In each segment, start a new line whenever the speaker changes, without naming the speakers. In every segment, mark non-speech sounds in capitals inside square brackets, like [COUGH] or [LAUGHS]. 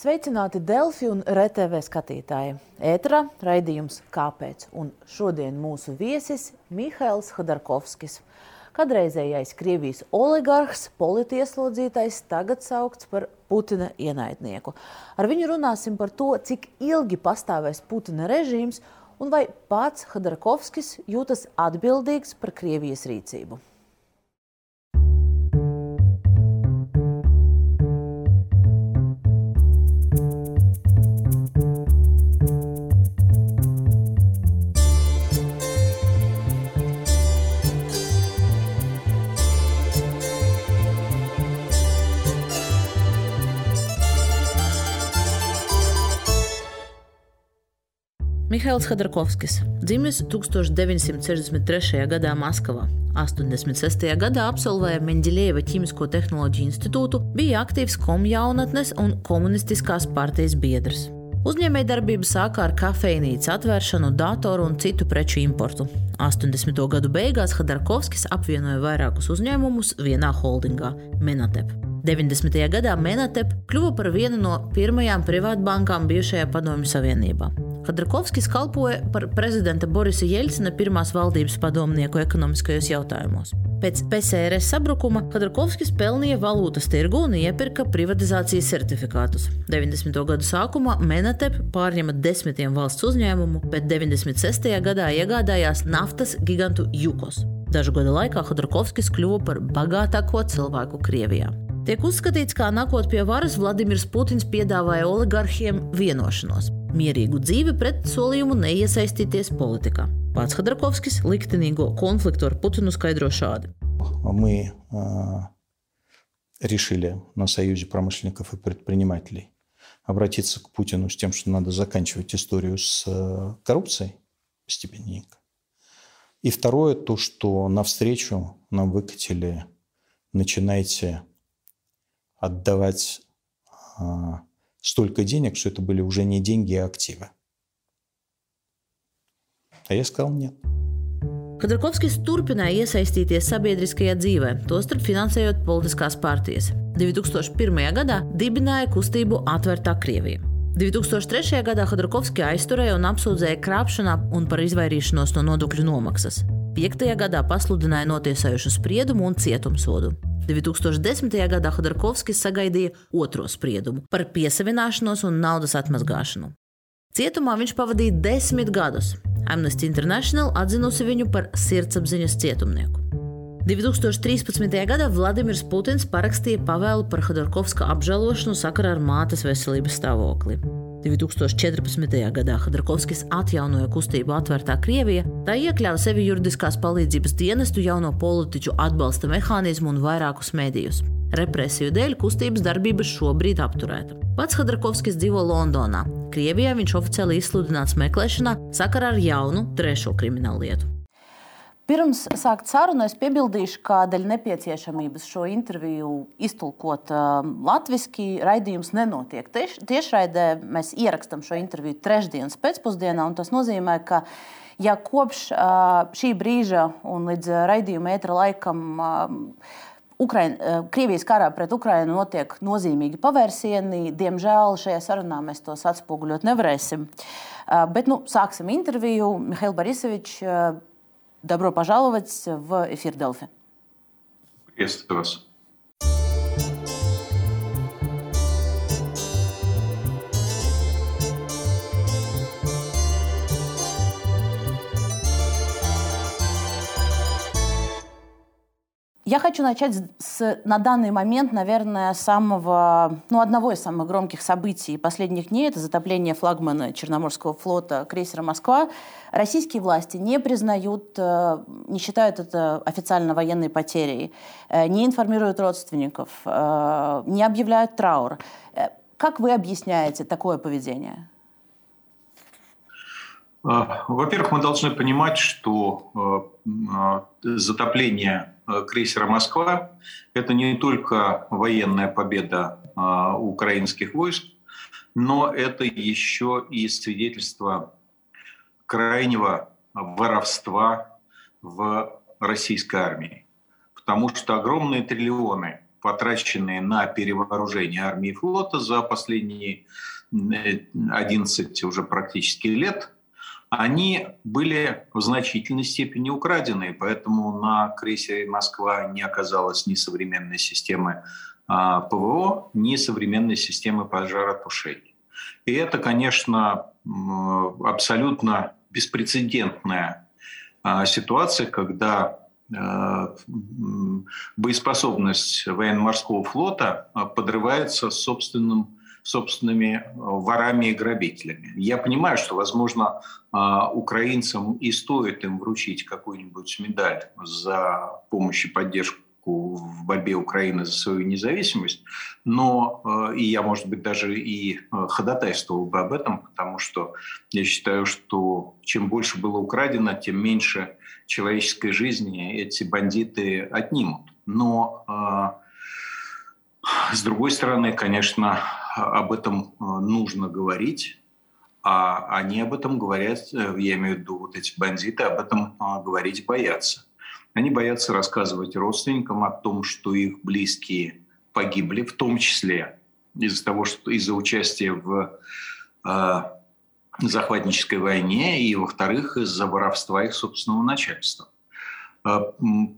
Sveicināti Delfi un RTV skatītāji. Ēterā raidījums Kāpēc? Un šodien mūsu viesis Mihails Hadarkovskis. Kadreizējais Krievijas oligarhs, politieslodzītais, tagad saukts par Putina ienaidnieku. Ar viņu runāsim par to, cik ilgi pastāvēs Putina režīms un vai pats Hadarkovskis jūtas atbildīgs par Krievijas rīcību. Mihails Khadarkovskis dzimis 1963. gadā Maskavā. 86. gadā absolvēja Mendelēva Ķīmisko tehnoloģiju institūtu, bija aktīvs komjaunatnes un komunistiskās partijas biedrs. Uzņēmējdarbība sākā ar kafejnīcu atvēršanu, datoru un citu preču importu. 80. gadu beigās Khadarkovskis apvienoja vairākus uzņēmumus vienā holdingā - Menatep. 90. gadā Menatep kļuva par vienu no pirmajām privātbankām bijušajā Padomju Savienībā. Khadrakovskis kalpoja par prezidenta Borisa Jeļcina pirmās valdības padomnieku ekonomiskajos jautājumos. Pēc PSRS sabrukuma Khadrakovskis pelnīja valūtas tirgu un iepirka privatizācijas certifikātus. 90. gadu sākumā Menatep pārņēma desmitiem valsts uzņēmumu, bet 96. gadā iegādājās naftas gigantu Jukos. Dažu gadu laikā Khadrakovskis kļuva par bagātāko cilvēku Krievijā. Tiek uzskatīts, ka nākot pie varas Vladimirs Putins piedāvāja oligarhiem vienošanos mierīgu dzīvi pret solījumu neiesaistīties politikā. Pats Hadrakovskis liktenīgo konfliktu ar Putinu skaidro šādi.
Мы решили на Союзе промышленников и предпринимателей обратиться к Путину с тем, что надо заканчивать историю с коррупцией постепенненько. И второе, то, что навстречу нам выкатили, начинайте отдавать столько денег, что это были уже не деньги, а активы. А я сказал нет.
Khadrakovskis turpināja iesaistīties sabiedriskajā dzīvē, tostarp finansējot politiskās partijas. 2001. gadā dibināja kustību Atvērtā Krievija. 2003. gadā Khadrakovski aizturēja un apsūdzēja krāpšanā un par izvairīšanos no nodokļu nomaksas. 5. gadā pasludināja notiesājušu spriedumu un cietumsodu. 2010. gadā Khodorkovskis sagaidīja otro spriedumu par piesavināšanos un naudas atmazgāšanu. Cietumā viņš pavadīja desmit gadus. Amnesty International atzinusi viņu par sirdsapziņas cietumnieku. 2013. gadā Vladimirs Putins parakstīja pavēlu par Khodorkovska apžēlošanu sakarā ar mātes veselības stāvokli. 2014. gadā Hadrakovskis atjaunoja kustību Atvērtā Krievija, tā iekļāva sevi juridiskās palīdzības dienestu, jauno politiķu atbalsta mehānismu un vairākus medijus. Represiju dēļ kustības darbība šobrīd apturēta. Pats Hadrakovskis dzīvo Londonā. Krievijā viņš oficiāli izsludināts meklēšanā sakarā ar jaunu trešo kriminālu lietu. Pirms sākt sarunu, es piebildīšu, ka dēļ nepieciešamības šo interviju iztulkot uh, latviešu, raidījums nenotiek. Tieš, tiešraidē mēs ierakstām šo interviju trešdienas pēcpusdienā, un tas nozīmē, ka ja kopš uh, šī brīža un līdz raidījuma ētra laikam uh, Ukraina, uh, Krievijas karā pret Ukrajinu notiek nozīmīgi pavērsieni. Diemžēl šajā sarunā mēs tos atspoguļot nevarēsim. Uh, bet nu, sāksim interviju. Mihails Borisevičs uh, Добро пожаловать в эфир Делфи.
Приветствую вас.
Я хочу начать с, на данный момент, наверное, самого, ну, одного из самых громких событий последних дней. Это затопление флагмана Черноморского флота крейсера «Москва». Российские власти не признают, э, не считают это официально военной потерей, э, не информируют родственников, э, не объявляют траур. Как вы объясняете такое поведение?
Во-первых, мы должны понимать, что затопление Э, крейсера «Москва» — это не только военная победа украинских войск, но это еще и свидетельство крайнего воровства в российской армии. Потому что огромные триллионы потраченные на перевооружение армии и флота за последние 11 уже практически лет, они были в значительной степени украдены, поэтому на крейсере «Москва» не оказалось ни современной системы а, ПВО, ни современной системы пожаротушения. И это, конечно, абсолютно беспрецедентная а, ситуация, когда а, боеспособность военно-морского флота подрывается собственным собственными э, ворами и грабителями. Я понимаю, что, возможно, э, украинцам и стоит им вручить какую-нибудь медаль за помощь и поддержку в борьбе Украины за свою независимость, но э, и я, может быть, даже и ходатайствовал бы об этом, потому что я считаю, что чем больше было украдено, тем меньше человеческой жизни эти бандиты отнимут. Но с другой стороны, конечно, об этом э, нужно говорить, а они об этом говорят, э, я имею в виду вот эти бандиты, об этом э, говорить боятся. Они боятся рассказывать родственникам о том, что их близкие погибли, в том числе из-за того, что из-за участия в э, захватнической войне, и, во-вторых, из-за воровства их собственного начальства. А,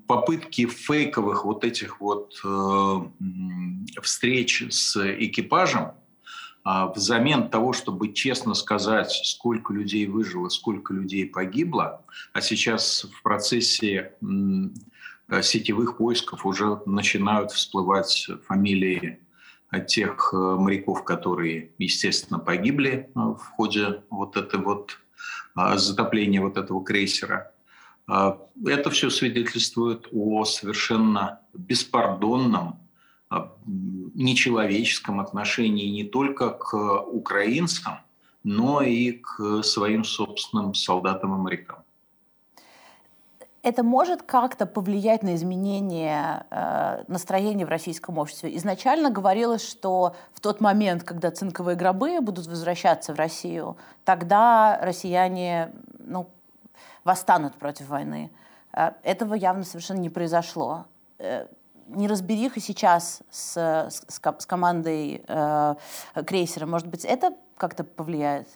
попытки фейковых вот этих вот э, встреч с экипажем а, взамен того, чтобы честно сказать, сколько людей выжило, сколько людей погибло, а сейчас в процессе сетевых поисков уже начинают всплывать фамилии тех э, моряков, которые, естественно, погибли э, в ходе вот этой вот а, затопления вот этого крейсера. А, это все свидетельствует о совершенно беспардонном, а, нечеловеческом отношении не только к украинцам, но и к своим собственным солдатам и морякам.
Это может как-то повлиять на изменение э, настроения в российском обществе? Изначально говорилось, что в тот момент, когда цинковые гробы будут возвращаться в Россию, тогда россияне ну, восстанут против войны. Э, этого явно совершенно не произошло. Э, неразбериха сейчас с, с, с командой э, крейсера, может быть, это как-то повлияет?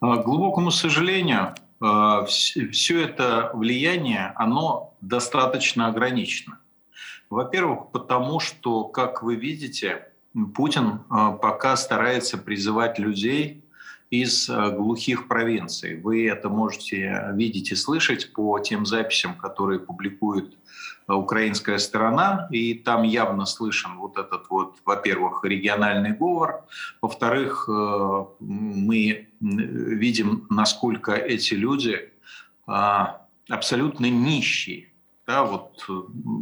К глубокому сожалению, э, все это влияние, оно достаточно ограничено. Во-первых, потому что, как вы видите, Путин пока старается призывать людей из э, глухих провинций. Вы это можете видеть и слышать по тем записям, которые публикует э, украинская сторона, и там явно слышен вот этот вот, во-первых, региональный говор, во-вторых, э, мы видим, насколько эти люди а, абсолютно нищие, да, вот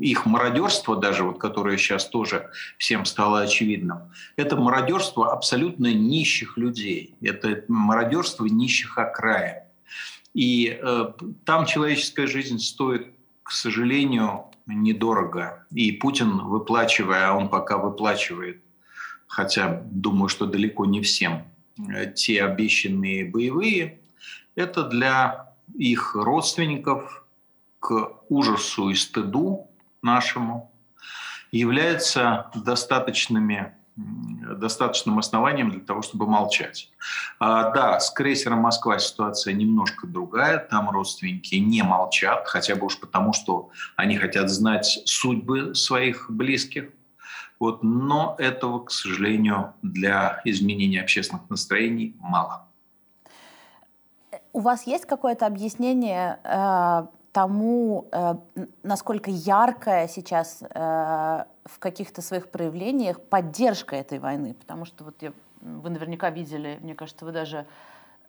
их мародерство даже, вот, которое сейчас тоже всем стало очевидным, это мародерство абсолютно нищих людей, это мародерство нищих окраин. И э, там человеческая жизнь стоит, к сожалению, недорого. И Путин, выплачивая, а он пока выплачивает, хотя думаю, что далеко не всем, э, те обещанные боевые, это для их родственников, к ужасу и стыду нашему является достаточными достаточным основанием для того, чтобы молчать. А, да, с крейсером «Москва» ситуация немножко другая. Там родственники не молчат, хотя бы уж потому, что они хотят знать судьбы своих близких. Вот, но этого, к сожалению, для изменения общественных настроений мало.
У вас есть какое-то объяснение э, тому, э, насколько яркая сейчас э, в каких-то своих проявлениях поддержка этой войны. Потому что вот я, вы наверняка видели, мне кажется, вы даже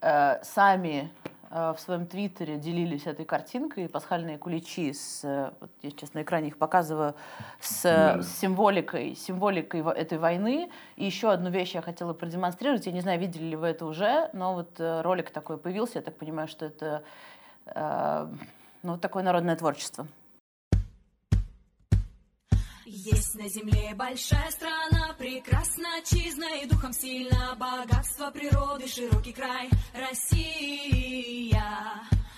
э, сами в своем твиттере делились этой картинкой, пасхальные куличи с, вот я сейчас на экране их показываю, с, да. с символикой, символикой этой войны. И еще одну вещь я хотела продемонстрировать. Я не знаю, видели ли вы это уже, но вот ролик такой появился. Я так понимаю, что это ну, такое народное творчество. Есть на земле большая страна, прекрасна, чизна и духом сильна, богатство природы, широкий край, Россия.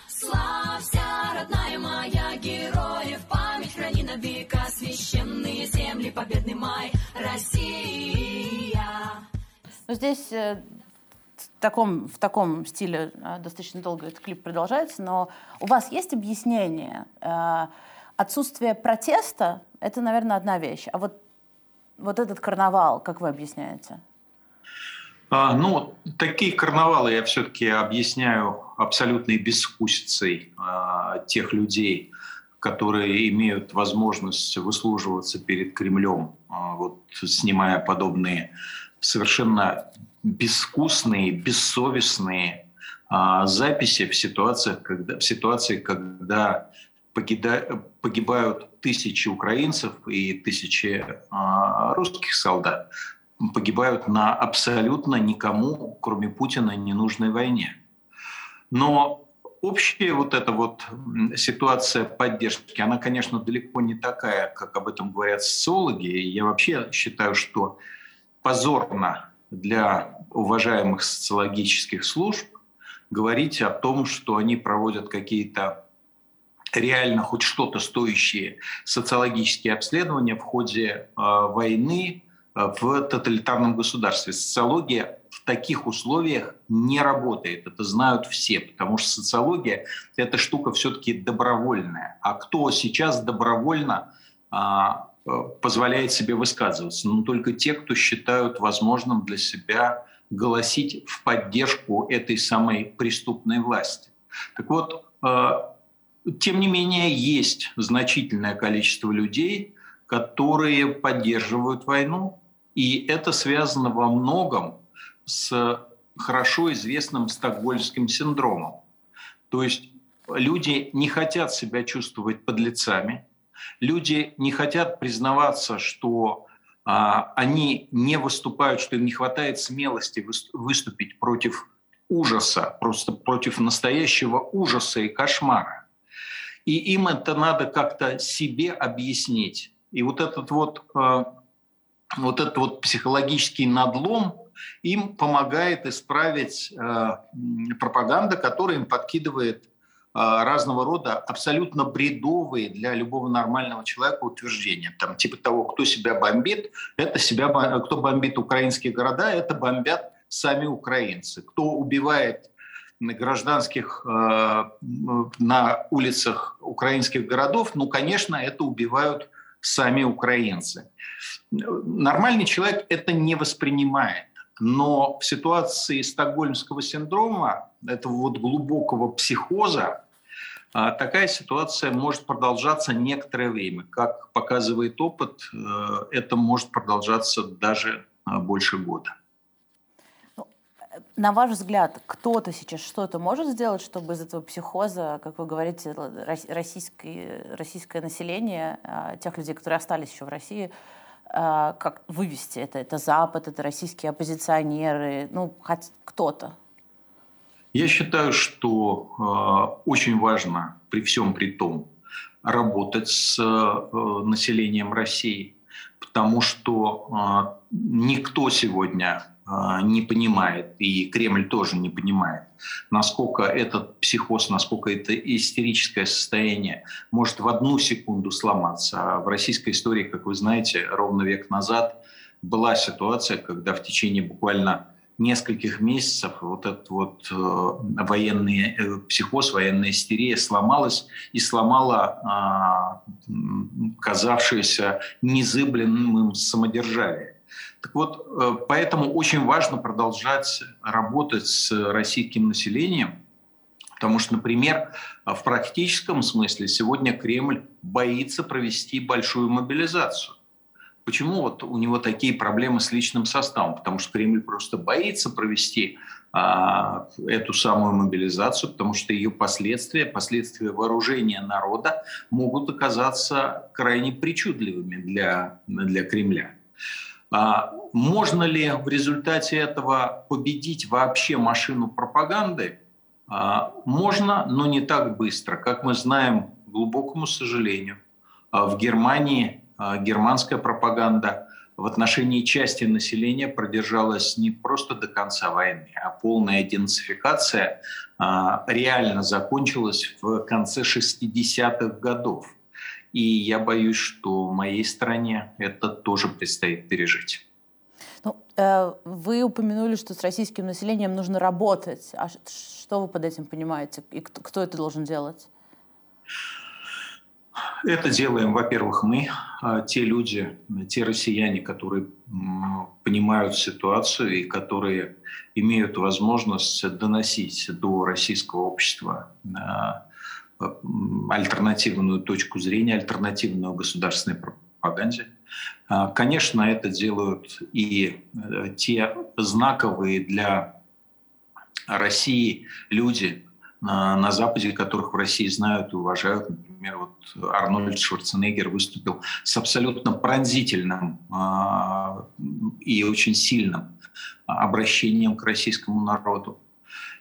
Славься, родная моя, героев память храни на века священные земли, победный май, Россия. Но здесь э, в таком, в таком стиле э, достаточно долго этот клип продолжается, но у вас есть объяснение? Э, отсутствие протеста — это, наверное, одна вещь. А вот, вот этот карнавал, как вы объясняете?
А, ну, такие карнавалы я все-таки объясняю абсолютной бескусицей а, тех людей, которые имеют возможность выслуживаться перед Кремлем, а, вот, снимая подобные совершенно безвкусные, бессовестные а, записи в ситуациях, когда, в ситуации, когда погида, погибают тысячи украинцев и тысячи а, русских солдат погибают на абсолютно никому, кроме Путина, ненужной войне. Но общая вот эта вот ситуация поддержки, она, конечно, далеко не такая, как об этом говорят социологи. Я вообще считаю, что позорно для уважаемых социологических служб говорить о том, что они проводят какие-то реально хоть что-то стоящие социологические обследования в ходе э, войны Э, в тоталитарном государстве. Социология в таких условиях не работает. Это знают все, потому что социология – это штука все-таки добровольная. А кто сейчас добровольно а, позволяет себе высказываться? Ну, только те, кто считают возможным для себя голосить в поддержку этой самой преступной власти. Так вот, э, тем не менее, есть значительное количество людей, которые поддерживают войну, и это связано во многом с хорошо известным стокгольмским синдромом. То есть люди не хотят себя чувствовать подлецами, люди не хотят признаваться, что а, они не выступают, что им не хватает смелости выступить против ужаса, просто против настоящего ужаса и кошмара. И им это надо как-то себе объяснить. И вот этот вот а, вот этот вот психологический надлом им помогает исправить э, пропаганда, которая им подкидывает э, разного рода абсолютно бредовые для любого нормального человека утверждения. Там, типа того, кто себя бомбит, это себя, кто бомбит украинские города, это бомбят сами украинцы. Кто убивает гражданских э, на улицах украинских городов, ну, конечно, это убивают сами украинцы. Нормальный человек это не воспринимает. Но в ситуации стокгольмского синдрома, этого вот глубокого психоза, такая ситуация может продолжаться некоторое время. Как показывает опыт, э, это может продолжаться даже а, больше года.
Ну, на ваш взгляд, кто-то сейчас что-то может сделать, чтобы из этого психоза, как вы говорите, российское, российское население, а, тех людей, которые остались еще в России, а, как вывести это? Это Запад, это российские оппозиционеры, ну, хоть кто-то.
Я считаю, что э, очень важно при всем при том работать с э, населением России, потому что э, никто сегодня не понимает, и Кремль тоже не понимает, насколько этот психоз, насколько это истерическое состояние может в одну секунду сломаться. А в российской истории, как вы знаете, ровно век назад была ситуация, когда в течение буквально нескольких месяцев вот этот вот э, военный э, психоз, военная истерия сломалась и сломала э, казавшееся незыблемым самодержавие. Так вот, э, поэтому очень важно продолжать работать с российским населением, потому что, например, в практическом смысле сегодня Кремль боится провести большую мобилизацию. Почему вот у него такие проблемы с личным составом? Потому что Кремль просто боится провести а, эту самую мобилизацию, потому что ее последствия, последствия вооружения народа могут оказаться крайне причудливыми для, для Кремля. А можно ли в результате этого победить вообще машину пропаганды? А, можно, но не так быстро. Как мы знаем, глубокому сожалению, а, в Германии германская пропаганда в отношении части населения продержалась не просто до конца войны, а полная денацификация реально закончилась в конце 60-х годов. И я боюсь, что моей стране это тоже предстоит пережить.
Ну, э, вы упомянули, что с российским населением нужно работать. А что вы под этим понимаете? И кто это должен делать?
Это делаем, во-первых, мы, а те люди, те россияне, которые понимают ситуацию и которые имеют возможность доносить до российского общества а, альтернативную точку зрения, альтернативную государственной пропаганде. А, конечно, это делают и э, те знаковые для России люди на Западе, которых в России знают и уважают. Например, вот Арнольд Шварценеггер выступил с абсолютно пронзительным а, и очень сильным обращением к российскому народу.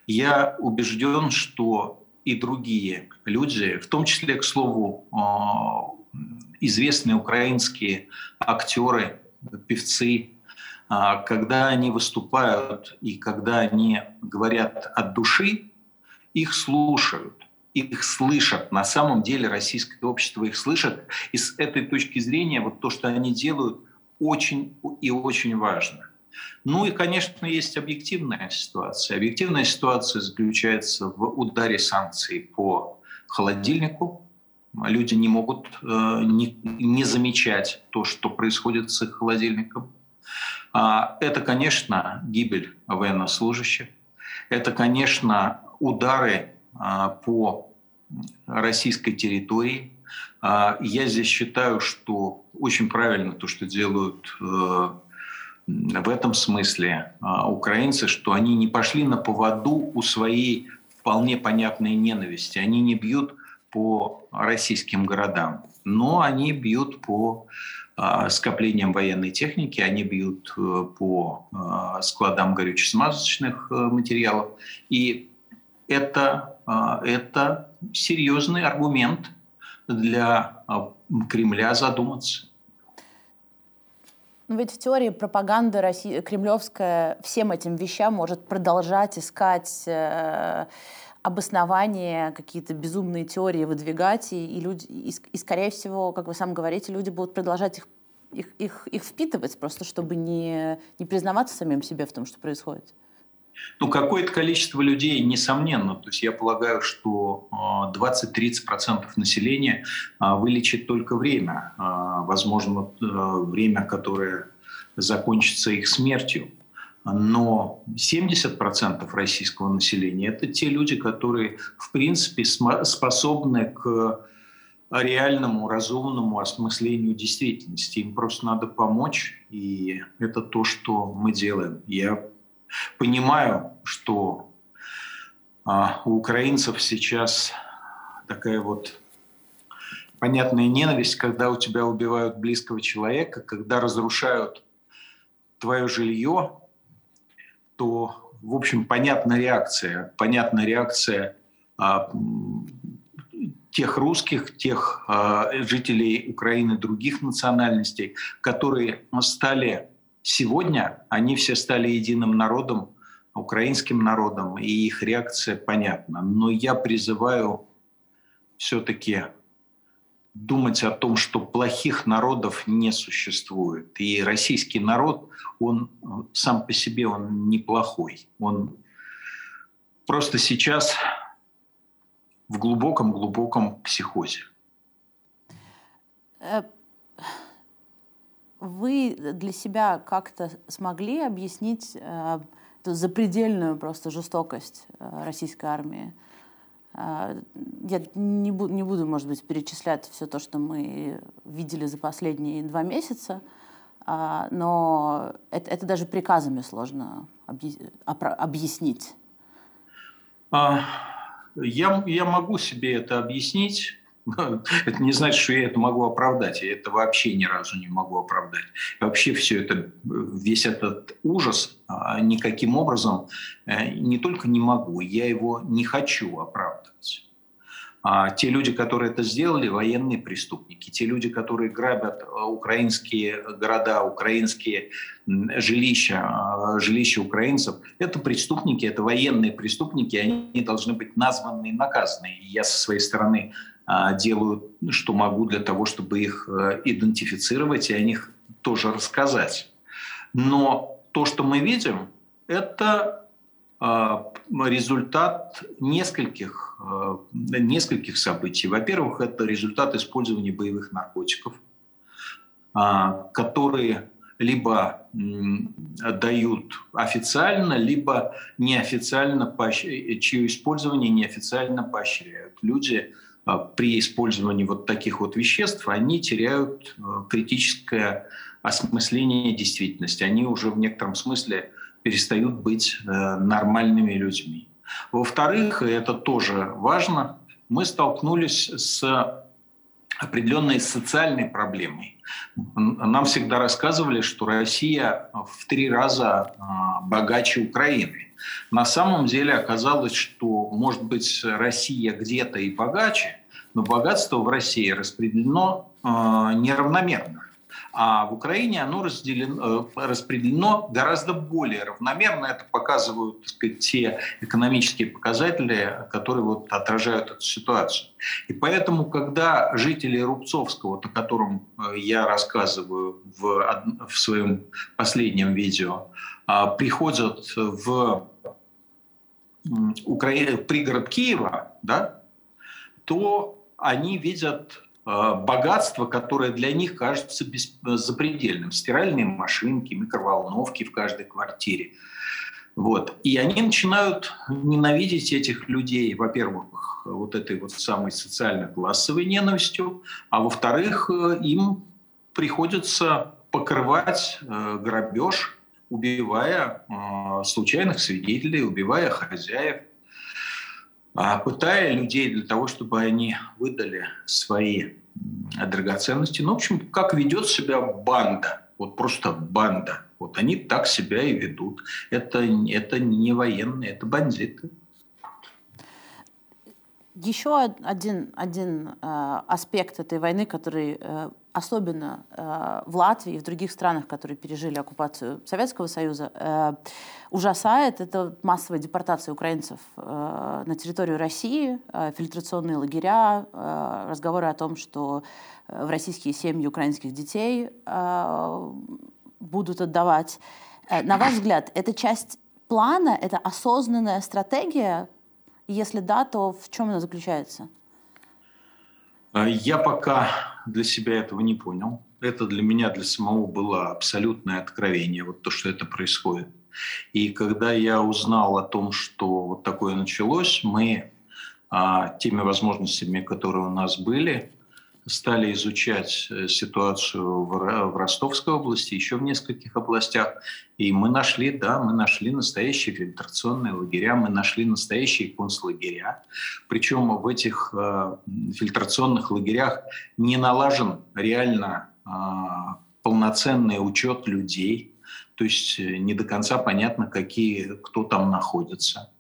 Я убежден, что и другие люди, в том числе, к слову, а, известные украинские актеры, певцы, а, когда они выступают и когда они говорят от души, их слушают, их слышат. На самом деле российское общество их слышит. И с этой точки зрения вот то, что они делают, очень и очень важно. Ну и, конечно, есть объективная ситуация. Объективная ситуация заключается в ударе санкций по холодильнику. Люди не могут э, не, не замечать то, что происходит с их холодильником. А, это, конечно, гибель военнослужащих. Это, конечно, удары по российской территории. А, я здесь считаю, что очень правильно то, что делают э, в этом смысле а, украинцы, что они не пошли на поводу у своей вполне понятной ненависти. Они не бьют по российским городам, но они бьют по а, скоплениям военной техники, они бьют э, по а, складам горюче-смазочных э, материалов. И это, это серьезный аргумент для Кремля задуматься.
Но ведь в теории пропаганда России, кремлевская всем этим вещам может продолжать искать э, обоснования, какие-то безумные теории выдвигать, и, и, люди, и, и, скорее всего, как вы сам говорите, люди будут продолжать их, их, их, их впитывать, просто чтобы не, не признаваться самим себе в том, что происходит.
Ну, какое-то количество людей, несомненно. То есть я полагаю, что 20-30% э, населения э, вылечит только время. Э, возможно, время, которое закончится их смертью. Но 70% российского населения – это те люди, которые, в принципе, способны к реальному, разумному осмыслению действительности. Им просто надо помочь, и это то, что мы делаем. Я Понимаю, что а, у украинцев сейчас такая вот понятная ненависть, когда у тебя убивают близкого человека, когда разрушают твое жилье, то, в общем, понятна реакция. Понятна реакция а, тех русских, тех а, жителей Украины других национальностей, которые стали Сегодня они все стали единым народом, украинским народом, и их реакция понятна. Но я призываю все-таки думать о том, что плохих народов не существует. И российский народ, он сам по себе он неплохой. Он просто сейчас в глубоком-глубоком психозе.
Вы для себя как-то смогли объяснить э, эту запредельную просто жестокость э, российской армии? Э, я не, буду, не буду, может быть, перечислять все то, что мы видели за последние два месяца, э, но это, это даже приказами сложно объяснить.
А, я, я могу себе это объяснить [LAUGHS] Это не значит, что я это могу оправдать. Я это вообще ни разу не могу оправдать. Вообще все это, весь этот ужас а, никаким образом э, не только не могу, я его не хочу оправдывать. А те люди, которые это сделали, военные преступники. Те люди, которые грабят э, украинские города, украинские жилища, а, жилища украинцев, это преступники, это военные преступники, они должны быть названы и наказаны. И я со своей стороны делаю, что могу для того, чтобы их идентифицировать и о них тоже рассказать. Но то, что мы видим, это результат нескольких, нескольких событий. Во-первых, это результат использования боевых наркотиков, которые либо дают официально, либо неофициально, чье использование неофициально поощряют. Люди а, при использовании вот таких вот веществ, они теряют э, критическое осмысление действительности. Они уже в некотором смысле перестают быть э, нормальными людьми. Во-вторых, и это тоже важно, мы столкнулись с определенной социальной проблемой. Нам всегда рассказывали, что Россия в три раза а, богаче Украины. На самом деле оказалось, что, может быть, Россия где-то и богаче, но богатство в России распределено а, неравномерно. А в Украине оно разделено, э, распределено гораздо более равномерно. Это показывают так сказать, те экономические показатели, которые вот отражают эту ситуацию. И поэтому, когда жители Рубцовского, о котором э, я рассказываю в, в своем последнем видео, а, приходят в Укра... пригород Киева, да, то они видят Э, богатство, которое для них кажется запредельным. Стиральные машинки, микроволновки в каждой квартире. Вот. И они начинают ненавидеть этих людей, во-первых, вот этой вот самой социально-классовой ненавистью, а во-вторых, э, им приходится покрывать э, грабеж, убивая случайных свидетелей, убивая хозяев, пытая людей для того, чтобы они выдали свои драгоценности. Ну, в общем, как ведет себя банда, вот просто банда. Вот они так себя и ведут. Это, это не военные, это бандиты.
Еще один, один э, аспект этой войны, который э, особенно э, в Латвии и в других странах, которые пережили оккупацию Советского Союза, э, ужасает, это массовая депортация украинцев э, на территорию России, э, фильтрационные лагеря, э, разговоры о том, что э, в российские семьи украинских детей э, будут отдавать. Э, на ваш взгляд, это часть плана, это осознанная стратегия, если да, то в чем она заключается?
А, я пока для себя этого не понял. Это для меня, для самого было абсолютное откровение, вот то, что это происходит. И когда я узнал о том, что вот такое началось, мы а, теми возможностями, которые у нас были, стали изучать э, ситуацию в Ростовской области, еще в нескольких областях. И мы нашли, да, мы нашли настоящие фильтрационные лагеря, мы нашли настоящие концлагеря. Причем в этих э, фильтрационных лагерях не налажен реально э, полноценный учет людей. То есть э, не до конца понятно, какие, кто там находится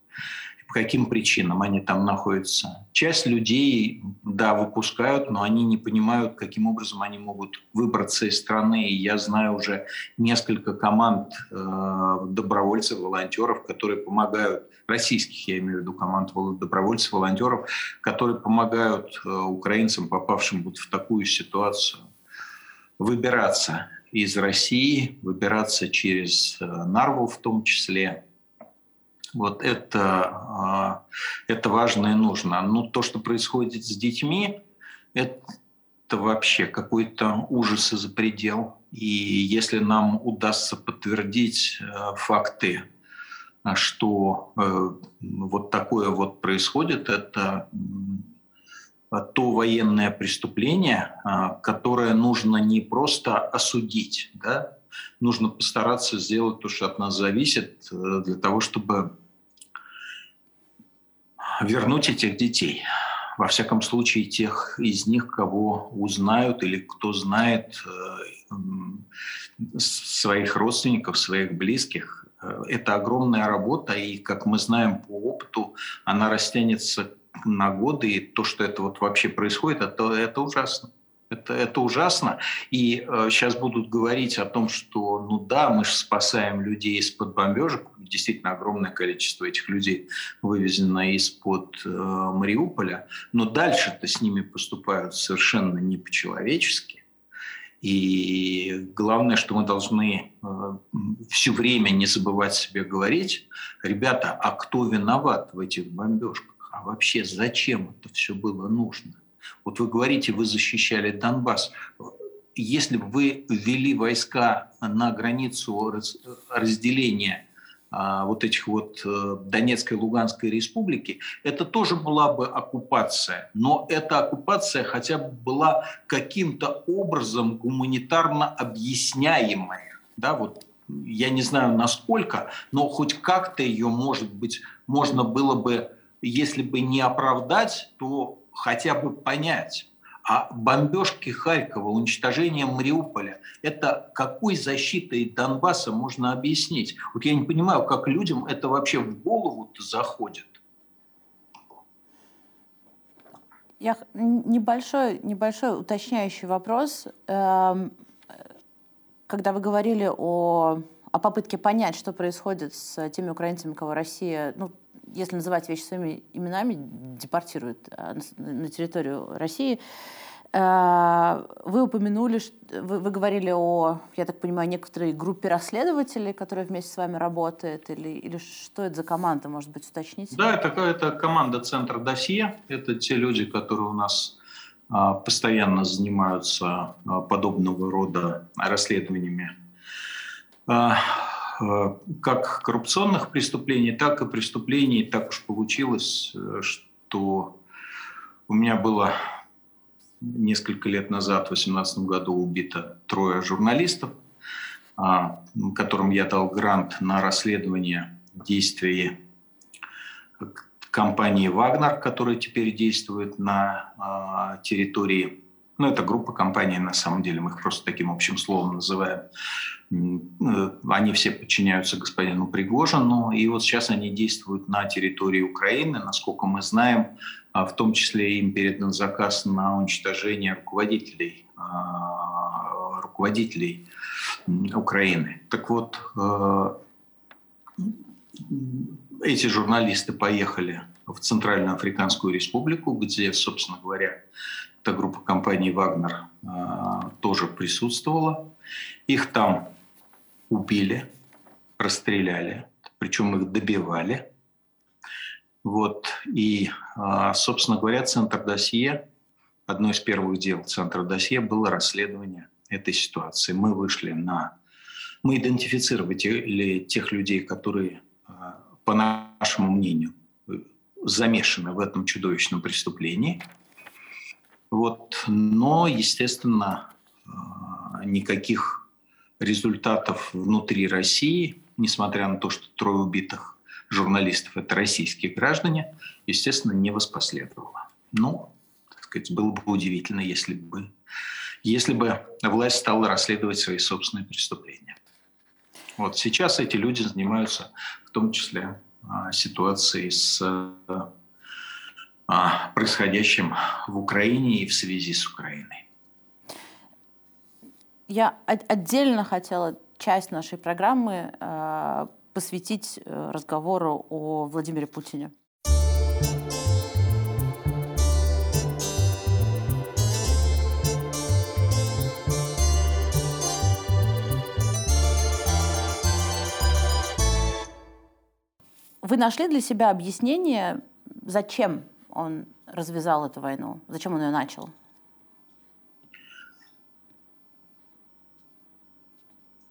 по каким причинам они там находятся. Часть людей, да, выпускают, но они не понимают, каким образом они могут выбраться из страны. И я знаю уже несколько команд э, добровольцев, волонтеров, которые помогают, российских, я имею в виду команд добровольцев, волонтеров, которые помогают э, украинцам, попавшим вот в такую ситуацию, выбираться из России, выбираться через э, Нарву в том числе, вот это, а, это важно и нужно. Но то, что происходит с детьми, это вообще какой-то ужас и за предел. И если нам удастся подтвердить э, факты, что э, вот такое вот происходит, это то военное преступление, а, которое нужно не просто осудить, да, нужно постараться сделать то, что от нас зависит, э, для того, чтобы вернуть этих детей. Во всяком случае, тех из них, кого узнают или кто знает э, своих родственников, своих близких. Э, это огромная работа, и, как мы знаем по опыту, она растянется на годы, и то, что это вот вообще происходит, это, это ужасно. Это, это ужасно. И э, сейчас будут говорить о том, что, ну да, мы же спасаем людей из-под бомбежек. Действительно, огромное количество этих людей вывезено из-под э, Мариуполя. Но дальше-то с ними поступают совершенно не по-человечески. И главное, что мы должны э, все время не забывать себе говорить, ребята, а кто виноват в этих бомбежках? А вообще зачем это все было нужно? Вот вы говорите, вы защищали Донбасс. Если бы вы ввели войска на границу разделения а, вот этих вот э, Донецкой и Луганской республики, это тоже была бы оккупация. Но эта оккупация хотя бы была каким-то образом гуманитарно объясняемая. Да, вот я не знаю насколько, но хоть как-то ее, может быть, можно было бы, если бы не оправдать, то хотя бы понять, а бомбежки Харькова, уничтожение Мариуполя, это какой защитой Донбасса можно объяснить? Вот я не понимаю, как людям это вообще в голову заходит.
Я небольшой, небольшой уточняющий вопрос. Эм, когда вы говорили о, о попытке понять, что происходит с теми украинцами, кого Россия, ну, если называть вещи своими именами, депортируют а, на территорию России. Э, вы упомянули, вы, говорили о, я так понимаю, некоторой группе расследователей, которая вместе с вами работает, или, или что это за команда, может быть, уточните?
Да, это, это команда Центр Досье. Это те люди, которые у нас а, постоянно занимаются а, подобного рода расследованиями а, как коррупционных преступлений, так и преступлений. Так уж получилось, э, что у меня было несколько лет назад, в 2018 году, убито трое журналистов, а, которым я дал грант на расследование действий компании «Вагнер», которая теперь действует на а, территории ну, это группа компаний, на самом деле, мы их просто таким общим словом называем. Э, они все подчиняются господину Пригожину, и вот сейчас они действуют на территории Украины. Насколько мы знаем, а, в том числе им передан заказ на уничтожение руководителей, а, руководителей Украины. Так вот, э, эти журналисты поехали в Центральную Африканскую Республику, где, собственно говоря, эта группа компаний «Вагнер» а, тоже присутствовала. Их там убили, расстреляли, причем их добивали. Вот. И, а, собственно говоря, Центр досье, одно из первых дел Центра досье было расследование этой ситуации. Мы вышли на... Мы идентифицировали тех людей, которые, а, по нашему мнению, замешаны в этом чудовищном преступлении – вот. Но, естественно, а, никаких результатов внутри России, несмотря на то, что трое убитых журналистов – это российские граждане, естественно, не воспоследовало. Ну, так сказать, было бы удивительно, если бы, если бы власть стала расследовать свои собственные преступления. Вот сейчас эти люди занимаются в том числе а, ситуацией с происходящим в Украине и в связи с Украиной.
Я отдельно хотела часть нашей программы э, посвятить э, разговору о Владимире Путине. Вы нашли для себя объяснение, зачем он развязал эту войну? Зачем он ее начал?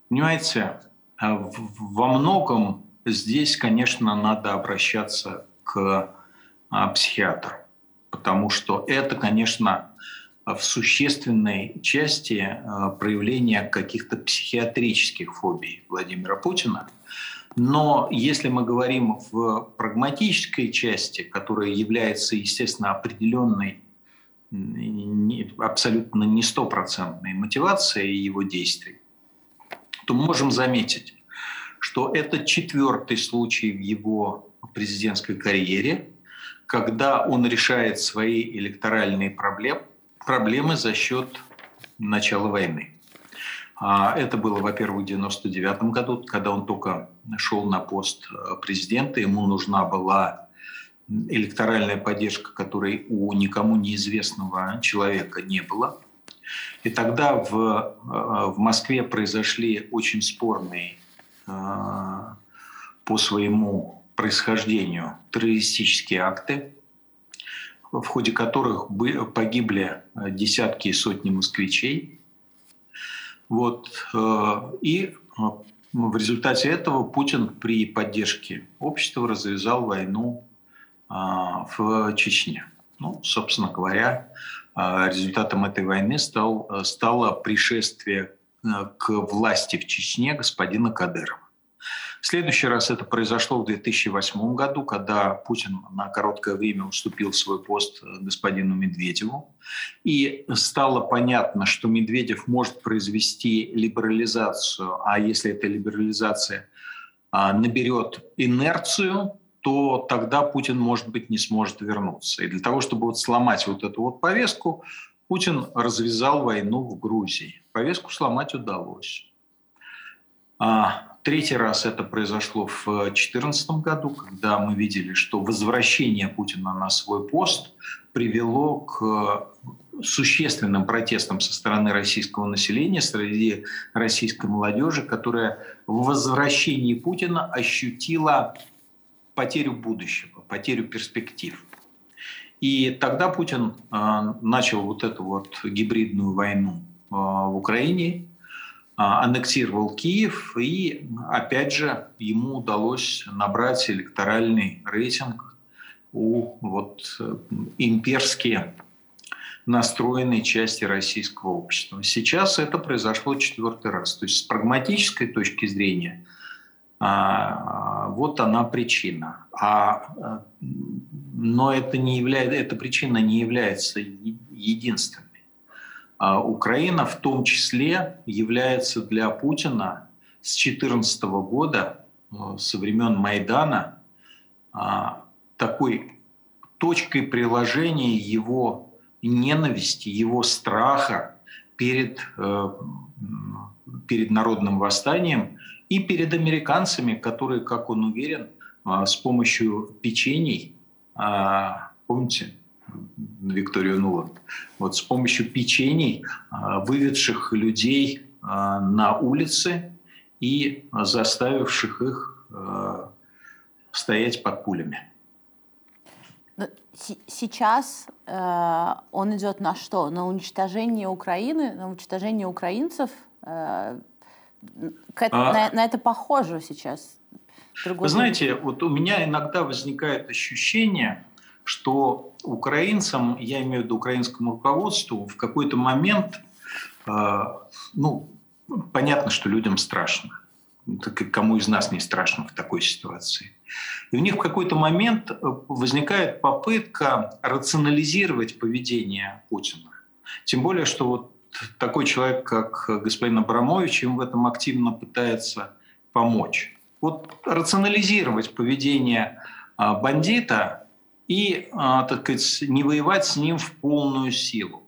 Понимаете, а во многом здесь, конечно, надо обращаться к а, психиатру, потому что это, конечно, в существенной части а, проявление каких-то психиатрических фобий Владимира Путина – но если мы говорим в прагматической части, которая является, естественно, определенной, абсолютно не стопроцентной мотивацией его действий, то можем заметить, что это четвертый случай в его президентской карьере, когда он решает свои электоральные проблемы проблемы за счет начала войны. А, это было, во-первых, в 1999 году, когда он только шел на пост э, президента. Ему нужна была электоральная поддержка, которой у никому неизвестного человека не было. И тогда в, э, в Москве произошли очень спорные э, по своему происхождению террористические акты, в ходе которых погибли десятки и сотни москвичей. Вот. Э, и в результате этого Путин при поддержке общества развязал войну в Чечне. Ну, собственно говоря, а, результатом этой войны стал, э, стало пришествие э, к власти в Чечне господина Кадырова. Следующий раз это произошло в 2008 году, когда Путин на короткое время уступил свой пост э, господину Медведеву. И стало понятно, что Медведев может произвести либерализацию, а если эта либерализация а, наберет инерцию, то тогда Путин, может быть, не сможет вернуться. И для того, чтобы вот сломать вот эту вот повестку, Путин развязал войну в Грузии. Повестку сломать удалось. А, третий раз это произошло в 2014 году, когда мы видели, что возвращение Путина на свой пост привело к существенным протестам со стороны российского населения, среди российской молодежи, которая в возвращении Путина ощутила потерю будущего, потерю перспектив. И тогда Путин э, начал вот эту вот гибридную войну э, в Украине, э, аннексировал Киев, и опять же ему удалось набрать электоральный рейтинг у вот имперские настроенной части российского общества. Сейчас это произошло четвертый раз. То есть с прагматической точки зрения – а, вот она причина. А, но это не является, эта причина не является единственной. А Украина в том числе является для Путина с 2014 года, э, со времен Майдана, такой точкой приложения его ненависти, его страха перед, э, перед народным восстанием и перед американцами, которые, как он уверен, а, с помощью печений, а, помните, Викторию Нуланд, вот с помощью печений, а, выведших людей на улицы и заставивших их стоять под пулями.
Сейчас э, он идет на что? На уничтожение Украины, на уничтожение украинцев? Э, а... на, на это похоже сейчас.
Вы знаете, вот у меня иногда возникает ощущение, что украинцам, я имею в виду украинскому руководству, в какой-то момент, э, ну, понятно, что людям страшно. Так кому из нас не страшно в такой ситуации. И у них в какой-то момент э, возникает попытка рационализировать поведение Путина. Тем более, что вот такой человек, как господин Абрамович, им в этом активно пытается помочь. Вот рационализировать поведение а, бандита и, а, так сказать, не воевать с ним в полную силу.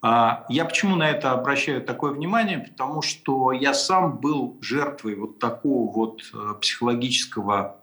А, я почему на это обращаю такое внимание? Потому что я сам был жертвой вот такого вот э, психологического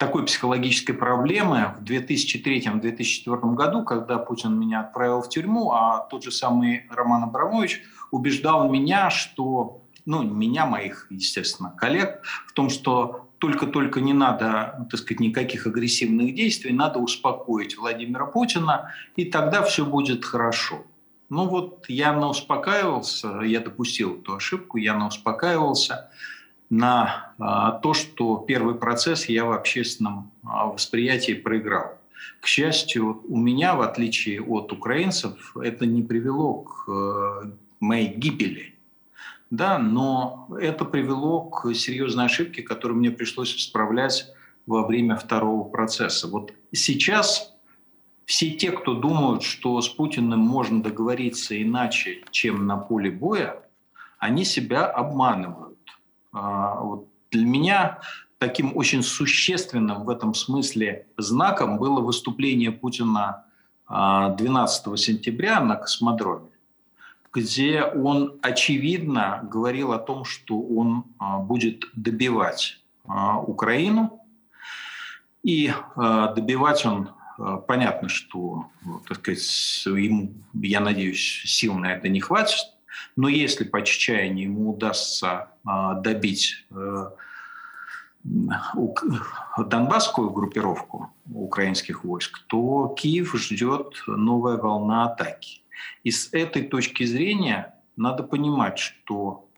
такой психологической проблемы в 2003-2004 году, когда Путин меня отправил в тюрьму, а тот же самый Роман Абрамович убеждал меня, что, ну, меня, моих, естественно, коллег, в том, что только-только не надо, так сказать, никаких агрессивных действий, надо успокоить Владимира Путина, и тогда все будет хорошо. Ну вот я успокаивался, я допустил эту ошибку, я успокаивался на а, то, что первый процесс я в общественном а, восприятии проиграл. К счастью, у меня, в отличие от украинцев, это не привело к э, моей гибели. Да, но это привело к серьезной ошибке, которую мне пришлось исправлять во время второго процесса. Вот сейчас все те, кто думают, что с Путиным можно договориться иначе, чем на поле боя, они себя обманывают. А, вот для меня таким очень существенным в этом смысле знаком было выступление Путина 12 сентября на космодроме, где он очевидно говорил о том, что он будет добивать Украину. И добивать он понятно, что, так сказать, ему, я надеюсь, сил на это не хватит, но если по чечаянию ему удастся добить э, донбасскую группировку украинских войск, то Киев ждет новая волна атаки. И с этой точки зрения надо понимать, что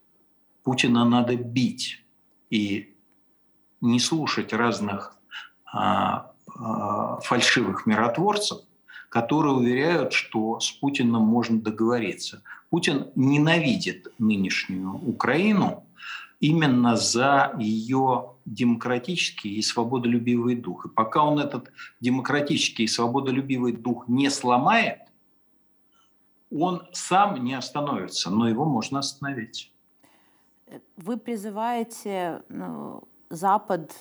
Путина надо бить и не слушать разных а, а, фальшивых миротворцев, которые уверяют, что с Путиным можно договориться. Путин ненавидит нынешнюю Украину именно за ее демократический и свободолюбивый дух. И пока он этот демократический и свободолюбивый дух не сломает, он сам не остановится, но его можно остановить.
Вы призываете ну, Запад,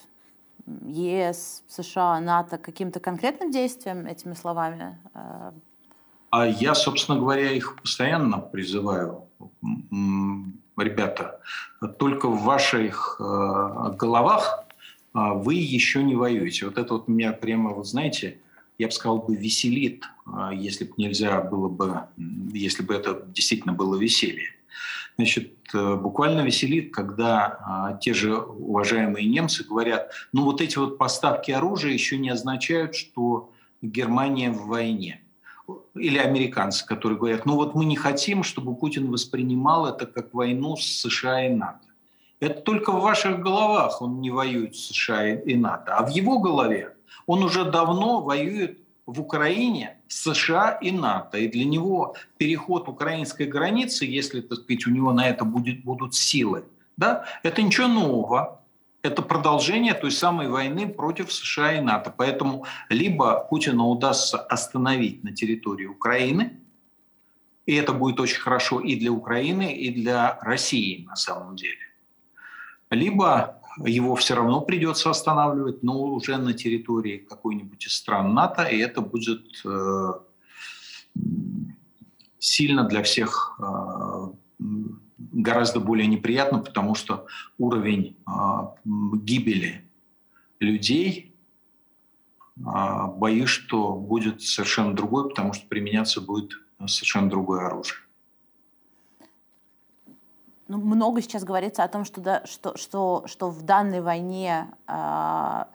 ЕС, США, НАТО каким-то конкретным действиям этими словами?
А я, собственно говоря, их постоянно призываю ребята, только в ваших э, головах э, вы еще не воюете. Вот это вот меня прямо, вот знаете, я бы сказал бы веселит, э, если бы нельзя было бы, если бы это действительно было веселье. Значит, буквально веселит, когда те же уважаемые немцы говорят, ну вот эти вот поставки оружия еще не означают, что Германия в войне или американцы, которые говорят, ну вот мы не хотим, чтобы Путин воспринимал это как войну с США и НАТО. Это только в ваших головах он не воюет с США и НАТО, а в его голове он уже давно воюет в Украине США и НАТО. И для него переход украинской границы, если, так сказать, у него на это будет, будут силы, да, это ничего нового это продолжение той самой войны против США и НАТО. Поэтому либо Путину удастся остановить на территории Украины, и это будет очень хорошо и для Украины, и для России на самом деле. Либо его все равно придется останавливать, но уже на территории какой-нибудь из стран НАТО, и это будет э, сильно для всех э, гораздо более неприятно, потому что уровень а, гибели людей, а, боюсь, что будет совершенно другой, потому что применяться будет совершенно другое оружие.
Ну, много сейчас говорится о том, что, да, что, что, что в данной войне э,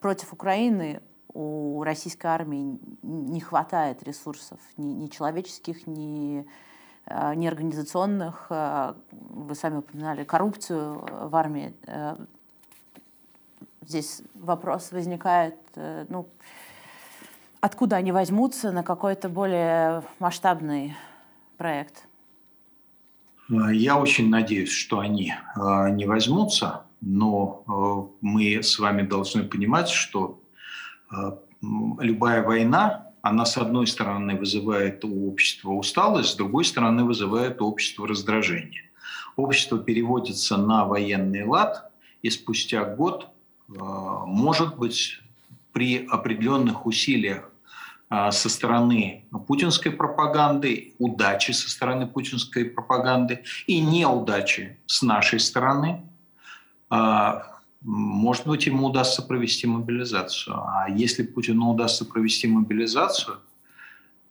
против Украины у российской армии не хватает ресурсов ни, ни человеческих, ни Э, неорганизационных, э, вы сами упоминали коррупцию в армии. Э, здесь вопрос возникает, ну, откуда они возьмутся на какой-то более масштабный проект?
Я очень надеюсь, что они не возьмутся, но мы с вами должны понимать, что любая война она, с одной стороны, вызывает у общества усталость, с другой стороны, вызывает у общества раздражение. Общество переводится на военный лад, и спустя год, э, может быть, при определенных усилиях э, со стороны путинской пропаганды, удачи со стороны путинской пропаганды и неудачи с нашей стороны, э, может быть, ему удастся провести мобилизацию. А если Путину удастся провести мобилизацию,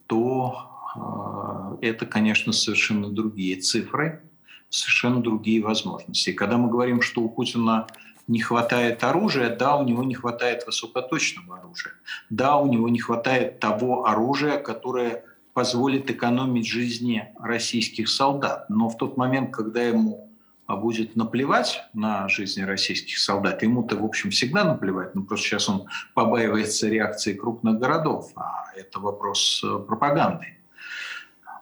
то э, это, конечно, совершенно другие цифры, совершенно другие возможности. И когда мы говорим, что у Путина не хватает оружия, да, у него не хватает высокоточного оружия, да, у него не хватает того оружия, которое позволит экономить жизни российских солдат. Но в тот момент, когда ему а будет наплевать на жизни российских солдат, ему-то, в общем, всегда наплевать, но просто сейчас он побаивается реакции крупных городов, а это вопрос э, пропаганды.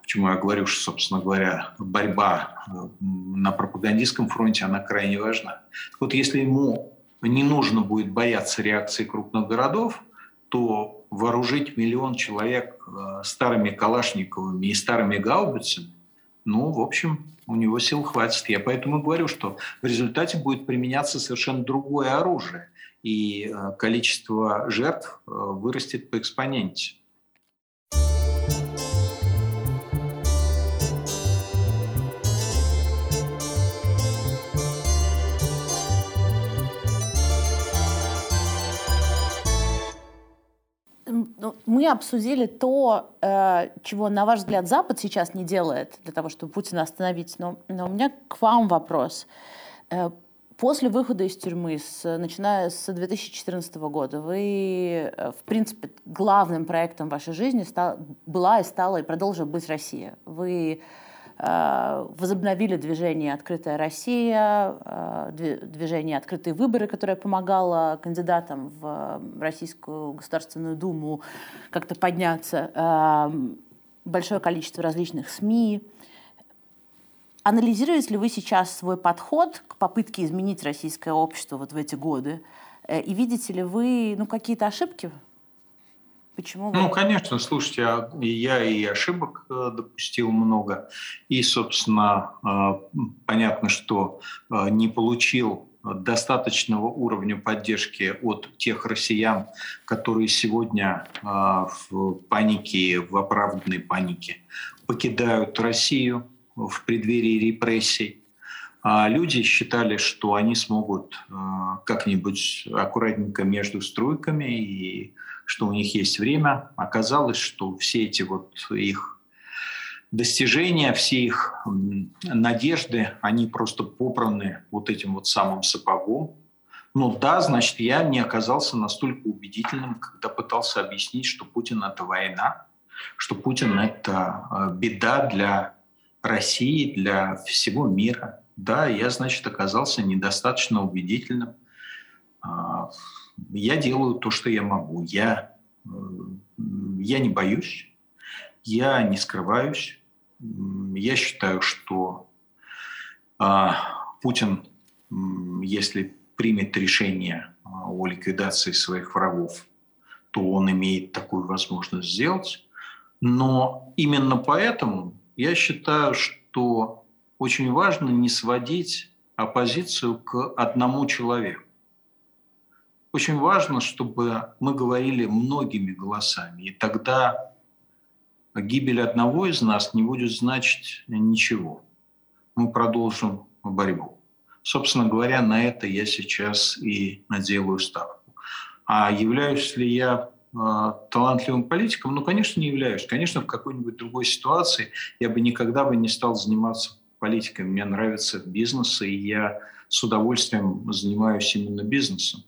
Почему я говорю, что, собственно говоря, борьба э, на пропагандистском фронте, она крайне важна. вот если ему не нужно будет бояться реакции крупных городов, то вооружить миллион человек э, старыми калашниковыми и старыми гаубицами, ну, в общем, у него сил хватит. Я поэтому говорю, что в результате будет применяться совершенно другое оружие, и э, количество жертв вырастет по экспоненте.
Мы обсудили то, э, чего, на ваш взгляд, Запад сейчас не делает для того, чтобы Путина остановить. Но, но у меня к вам вопрос. Э, после выхода из тюрьмы, с, начиная с 2014 года, вы, э, в принципе, главным проектом вашей жизни стал, была и стала и продолжила быть Россия. Вы возобновили движение «Открытая Россия», э, движение «Открытые выборы», которое помогало кандидатам в Российскую Государственную Думу как-то подняться, э, большое количество различных СМИ. Анализируете ли вы сейчас свой подход к попытке изменить российское общество вот в эти годы? И видите ли вы ну, какие-то ошибки
Почему? Ну, конечно, слушайте, а я и ошибок э, допустил много. И, собственно, э, понятно, что э, не получил достаточного уровня поддержки от тех россиян, которые сегодня в панике, в оправданной панике покидают Россию в преддверии репрессий. А люди считали, что они смогут как-нибудь аккуратненько между струйками и что у них есть время. Оказалось, что все эти вот их достижения, все их надежды, они просто попраны вот этим вот самым сапогом. Ну да, значит, я не оказался настолько убедительным, когда пытался объяснить, что Путин — это война, что Путин — это э, беда для России, для всего мира. Да, я, значит, оказался недостаточно убедительным. Я делаю то, что я могу. Я, э, я не боюсь, я не скрываюсь. Я считаю, что а, Путин, если примет решение а, о ликвидации своих врагов, то он имеет такую возможность сделать. Но именно поэтому я считаю, что очень важно не сводить оппозицию к одному человеку. Очень важно, чтобы мы говорили многими голосами, и тогда гибель одного из нас не будет значить ничего. Мы продолжим борьбу. Собственно говоря, на это я сейчас и наделаю ставку. А являюсь ли я э, талантливым политиком? Ну, конечно, не являюсь. Конечно, в какой-нибудь другой ситуации я бы никогда бы не стал заниматься политикой. Мне нравится бизнес, и я с удовольствием занимаюсь именно бизнесом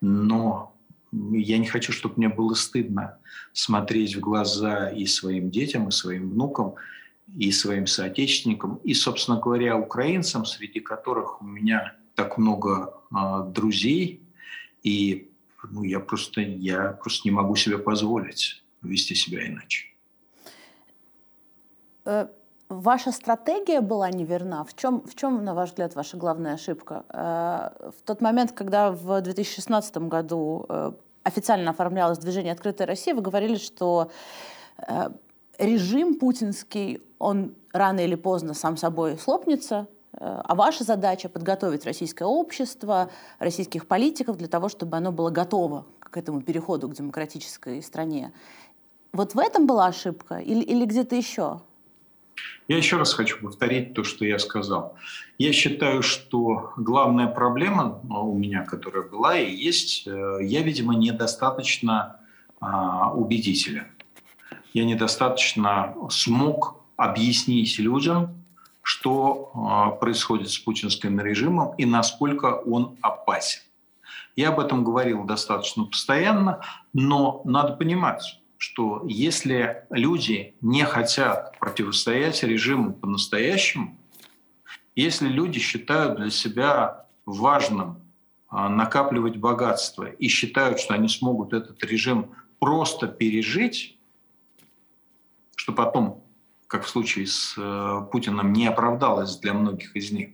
но я не хочу, чтобы мне было стыдно смотреть в глаза и своим детям, и своим внукам, и своим соотечественникам, и, собственно говоря, украинцам, среди которых у меня так много э, друзей, и ну, я, просто, я просто не могу себе позволить вести себя иначе.
Ваша стратегия была неверна. В чем, в чем, на ваш взгляд, ваша главная ошибка? Э, в тот момент, когда в 2016 году э, официально оформлялось движение «Открытая Россия», вы говорили, что э, режим путинский, он рано или поздно сам собой слопнется, а ваша задача подготовить российское общество, российских политиков для того, чтобы оно было готово к этому переходу к демократической стране. Вот в этом была ошибка или, или где-то еще?
Я еще раз хочу повторить то, что я сказал. Я считаю, что главная проблема а, у меня, которая была и есть, э, я, видимо, недостаточно а, убедителен. Я недостаточно смог объяснить людям, что а, происходит с путинским режимом и насколько он опасен. Я об этом говорил достаточно постоянно, но надо понимать, что если люди не хотят противостоять режиму по-настоящему, если люди считают для себя важным а, накапливать богатство и считают, что они смогут этот режим просто пережить, что потом, как в случае с э, Путиным, не оправдалось для многих из них.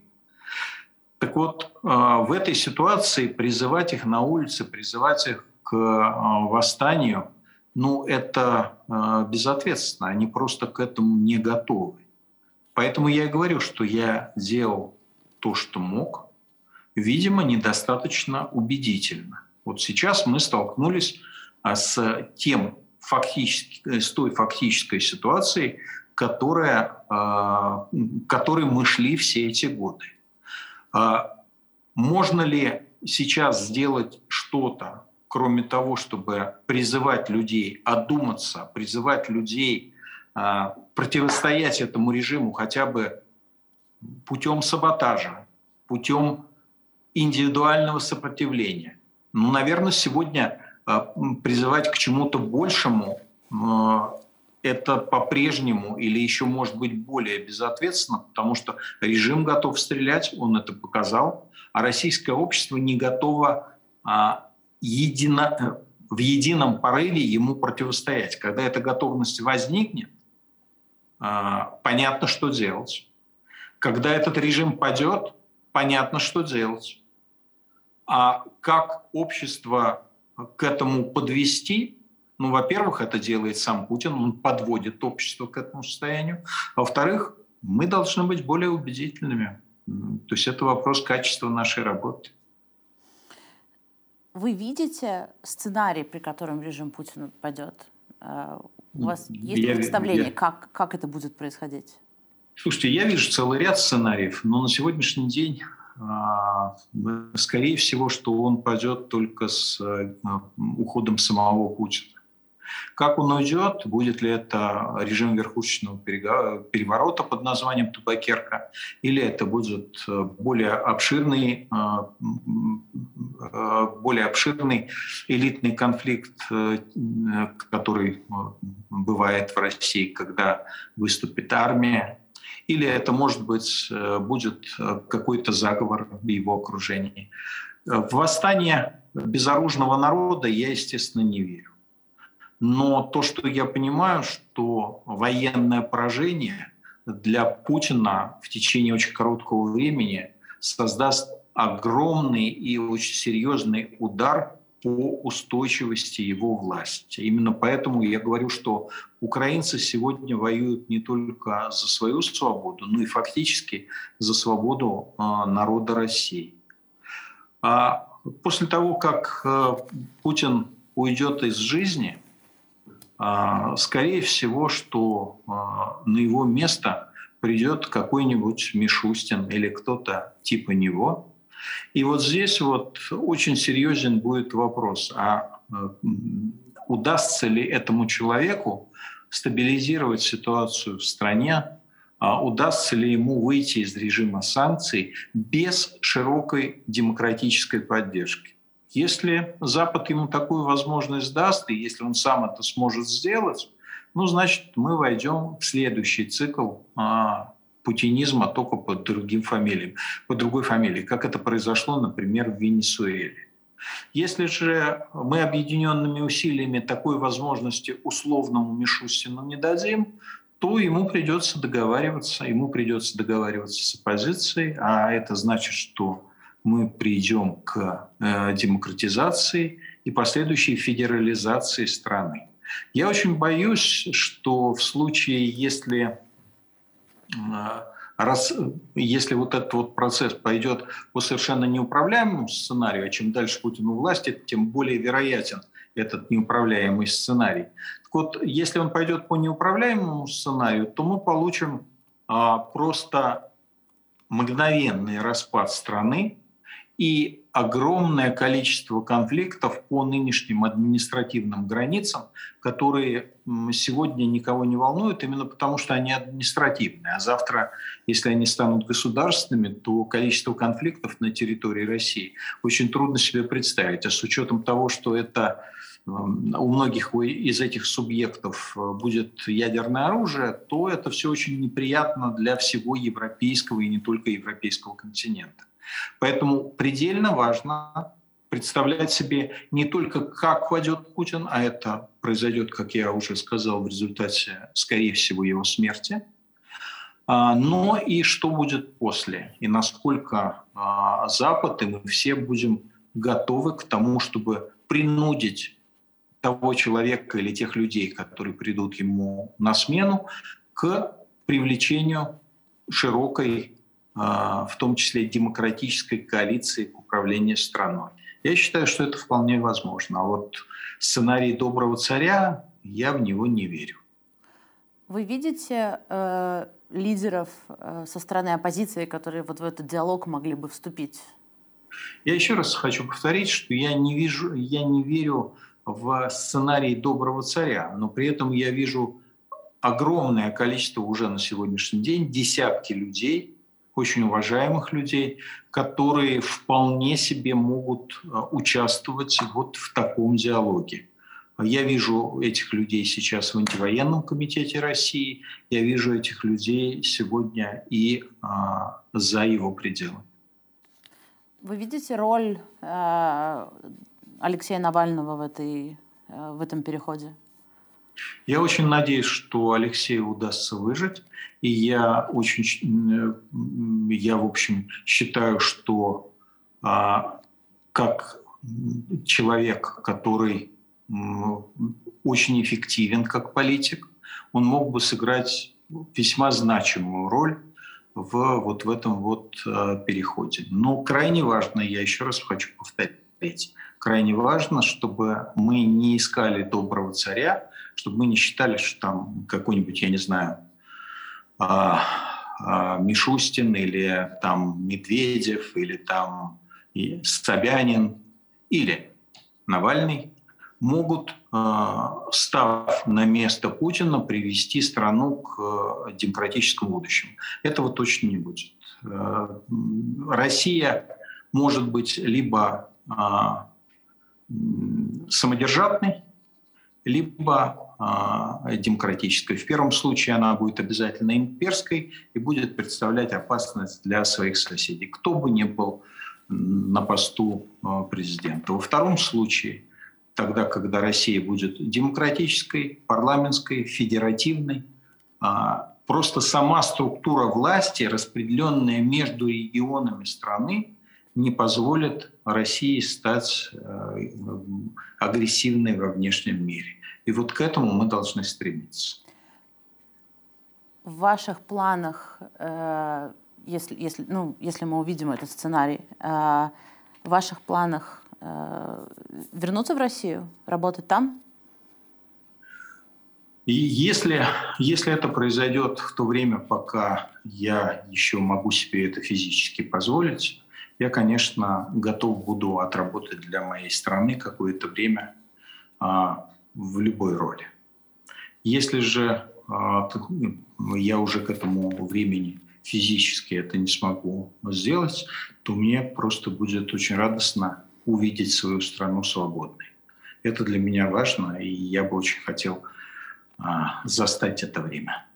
Так вот, а, в этой ситуации призывать их на улице, призывать их к а, восстанию – ну, это э, безответственно, они просто к этому не готовы. Поэтому я и говорю, что я делал то, что мог, видимо, недостаточно убедительно. Вот сейчас мы столкнулись а, с тем фактически, с той фактической ситуацией, которая, к которой мы шли все эти годы. Можно ли сейчас сделать что-то, кроме того, чтобы призывать людей одуматься, призывать людей а, противостоять этому режиму хотя бы путем саботажа, путем индивидуального сопротивления. Ну, наверное, сегодня а, призывать к чему-то большему а, это по-прежнему или еще может быть более безответственно, потому что режим готов стрелять, он это показал, а российское общество не готово едино, в едином порыве ему противостоять. Когда эта готовность возникнет, а, понятно, что делать. Когда этот режим падет, понятно, что делать. А как общество к этому подвести? Ну, во-первых, это делает сам Путин, он подводит общество к этому состоянию. Во-вторых, мы должны быть более убедительными. То есть это вопрос качества нашей работы.
Вы видите сценарий, при котором режим Путина падет? Э, у вас есть я, представление, я, как, как это будет происходить?
Слушайте, я вижу целый ряд сценариев, но на сегодняшний день а, скорее всего, что он пойдет только с э, уходом самого Путина. Как он уйдет, будет ли это режим верхушечного переворота под названием Табакерка, или это будет э, более обширный, э, э, более обширный элитный конфликт, который бывает в России, когда выступит армия, или это, может быть, будет какой-то заговор в его окружении. В восстание безоружного народа я, естественно, не верю. Но то, что я понимаю, что военное поражение для Путина в течение очень короткого времени создаст огромный и очень серьезный удар по устойчивости его власти. Именно поэтому я говорю, что украинцы сегодня воюют не только за свою свободу, но и фактически за свободу а, народа России. А после того, как э, Путин уйдет из жизни, скорее всего, что а, на его место придет какой-нибудь Мишустин или кто-то типа него. И вот здесь вот очень серьезен будет вопрос, а, а удастся ли этому человеку стабилизировать ситуацию в стране, удастся ли ему выйти из режима санкций без широкой демократической поддержки. Если Запад ему такую возможность даст, и если он сам это сможет сделать, ну, значит, мы войдем в следующий цикл а, путинизма только под другим фамилиям, под другой фамилией, как это произошло, например, в Венесуэле. Если же мы объединенными усилиями такой возможности условному Мишустину не дадим, то ему придется договариваться, ему придется договариваться с оппозицией, а это значит, что мы придем к э, демократизации и последующей федерализации страны. Я очень боюсь, что в случае, если, э, раз, если вот этот вот процесс пойдет по совершенно неуправляемому сценарию, а чем дальше Путин у власти, тем более вероятен этот неуправляемый сценарий. Так вот, если он пойдет по неуправляемому сценарию, то мы получим а, просто мгновенный распад страны, и огромное количество конфликтов по нынешним административным границам, которые сегодня никого не волнуют, именно потому что они административные. А завтра, если они станут государственными, то количество конфликтов на территории России очень трудно себе представить. А с учетом того, что это у многих из этих субъектов э, будет ядерное оружие, то это все очень неприятно для всего европейского и не только европейского континента. Поэтому предельно важно представлять себе не только, как войдет Путин, а это произойдет, как я уже сказал, в результате, скорее всего, его смерти, а, но и что будет после, и насколько а, Запад и мы все будем готовы к тому, чтобы принудить того человека или тех людей, которые придут ему на смену, к привлечению широкой в том числе демократической коалиции к управлению страной. Я считаю, что это вполне возможно. А вот сценарий доброго царя я в него не верю.
Вы видите э, лидеров э, со стороны оппозиции, которые вот в этот диалог могли бы вступить?
Я еще раз хочу повторить, что я не вижу, я не верю в сценарий доброго царя, но при этом я вижу огромное количество уже на сегодняшний день, десятки людей, очень уважаемых людей, которые вполне себе могут э, участвовать вот в таком диалоге. Я вижу этих людей сейчас в антивоенном комитете России, я вижу этих людей сегодня и а, за его пределами.
Вы видите роль э, Алексея Навального в, этой, э, в этом переходе?
Я очень надеюсь, что Алексею удастся выжить. И я очень, э, я, в общем, считаю, что а, как человек, который очень эффективен как политик, он мог бы сыграть весьма значимую роль в вот в этом вот э, переходе. Но крайне важно, я еще раз хочу повторить, крайне важно, чтобы мы не искали доброго царя, чтобы мы не считали, что там какой-нибудь, я не знаю, а, а, Мишустин или там Медведев или там Собянин или Навальный могут, а, став на место Путина, привести страну к демократическому будущему. Этого точно не будет. Россия может быть либо самодержавной, либо э, демократической. В первом случае она будет обязательно имперской и будет представлять опасность для своих соседей, кто бы ни был на посту э, президента. Во втором случае, тогда, когда Россия будет демократической, парламентской, федеративной, э, просто сама структура власти, распределенная между регионами страны, не позволит России стать э, агрессивной во внешнем мире. И вот к этому мы должны стремиться.
В ваших планах, э, если, если, ну, если мы увидим этот сценарий, э, в ваших планах вернуться в Россию, работать там?
И если, если это произойдет в то время, пока я еще могу себе это физически позволить, я, конечно, готов буду отработать для моей страны какое-то время а, в любой роли. Если же а, ну, я уже к этому времени физически это не смогу сделать, то мне просто будет очень радостно увидеть свою страну свободной. Это для меня важно, и я бы очень хотел а, застать это время.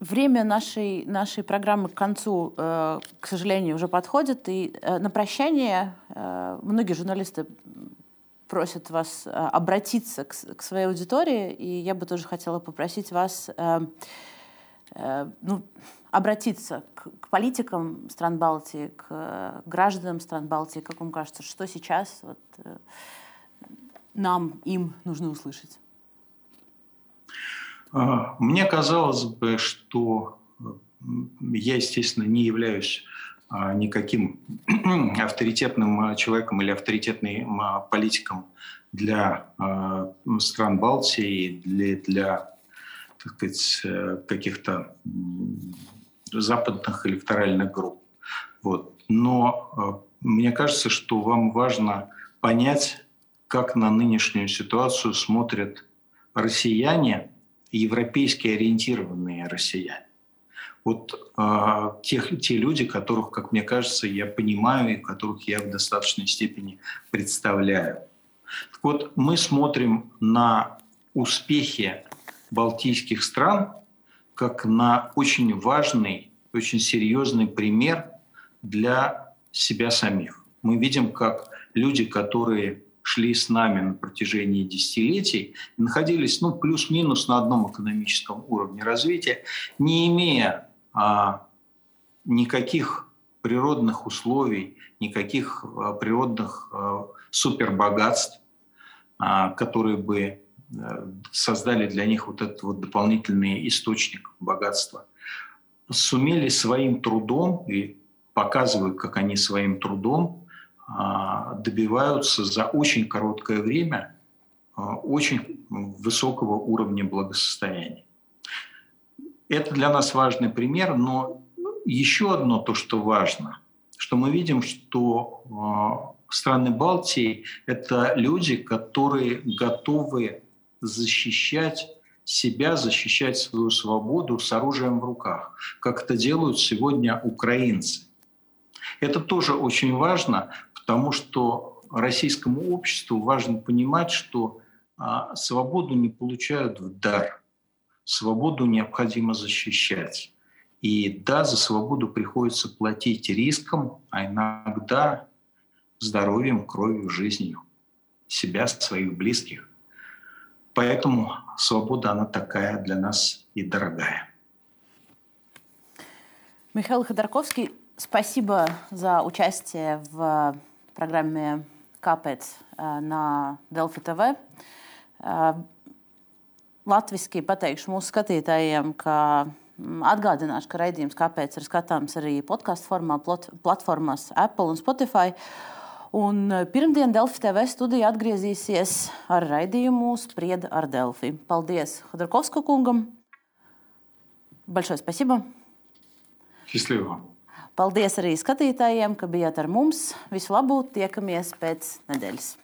Время нашей, нашей программы к концу, э, к сожалению, уже подходит. И э, на прощание э, многие журналисты просят вас обратиться к, своей аудитории, и я бы тоже хотела попросить вас ну, обратиться к, политикам стран Балтии, к гражданам стран Балтии, как вам кажется, что сейчас вот, нам, им нужно услышать?
А, мне казалось бы, что я, естественно, не являюсь а, никаким [CLEARS THROAT] авторитетным человеком или авторитетным а, политиком для стран Балтии, для, для так сказать, э, каких-то западных электоральных групп. Вот. Но мне кажется, что вам важно понять, как на нынешнюю ситуацию смотрят россияне – европейски ориентированные россияне. Вот э, тех, те люди, которых, как мне кажется, я понимаю и которых я в достаточной степени представляю. Так вот, мы смотрим на успехи балтийских стран как на очень важный, очень серьезный пример для себя самих. Мы видим, как люди, которые шли с нами на протяжении десятилетий, находились ну, плюс-минус на одном экономическом уровне развития, не имея а, никаких природных условий, никаких а, природных а, супербогатств, а, которые бы а, создали для них вот этот вот дополнительный источник богатства, сумели своим трудом и показывают, как они своим трудом а, добиваются за очень короткое время очень высокого уровня благосостояния. Это для нас важный пример, но еще одно то, что важно, что мы видим, что страны Балтии – это люди, которые готовы защищать себя, защищать свою свободу с оружием в руках, как это делают сегодня украинцы. Это тоже очень важно, потому что российскому обществу важно понимать, что а, свободу не получают в дар. Свободу необходимо защищать. И да, за свободу приходится платить риском, а иногда здоровьем, кровью, жизнью себя, своих близких. Поэтому свобода, она такая для нас и дорогая.
Михаил Ходорковский, спасибо за участие в программе «Kāpēc» э, на Delfi TV. Э, latviski pateikšu mūsu skatītājiem, ka mm, atgādināšu, ka raidījums kāpēc ir skatāms arī podkāstu formā, platformās Apple un Spotify. Un eh, pirmdien Delfi TV studija atgriezīsies ar raidījumu Sprieda ar Delfi. Paldies Hodorkovska kungam! Большое спасибо!
Счастливо!
Paldies arī skatītājiem, ka bijāt ar mums. Visu labu! Tiekamies pēc nedēļas!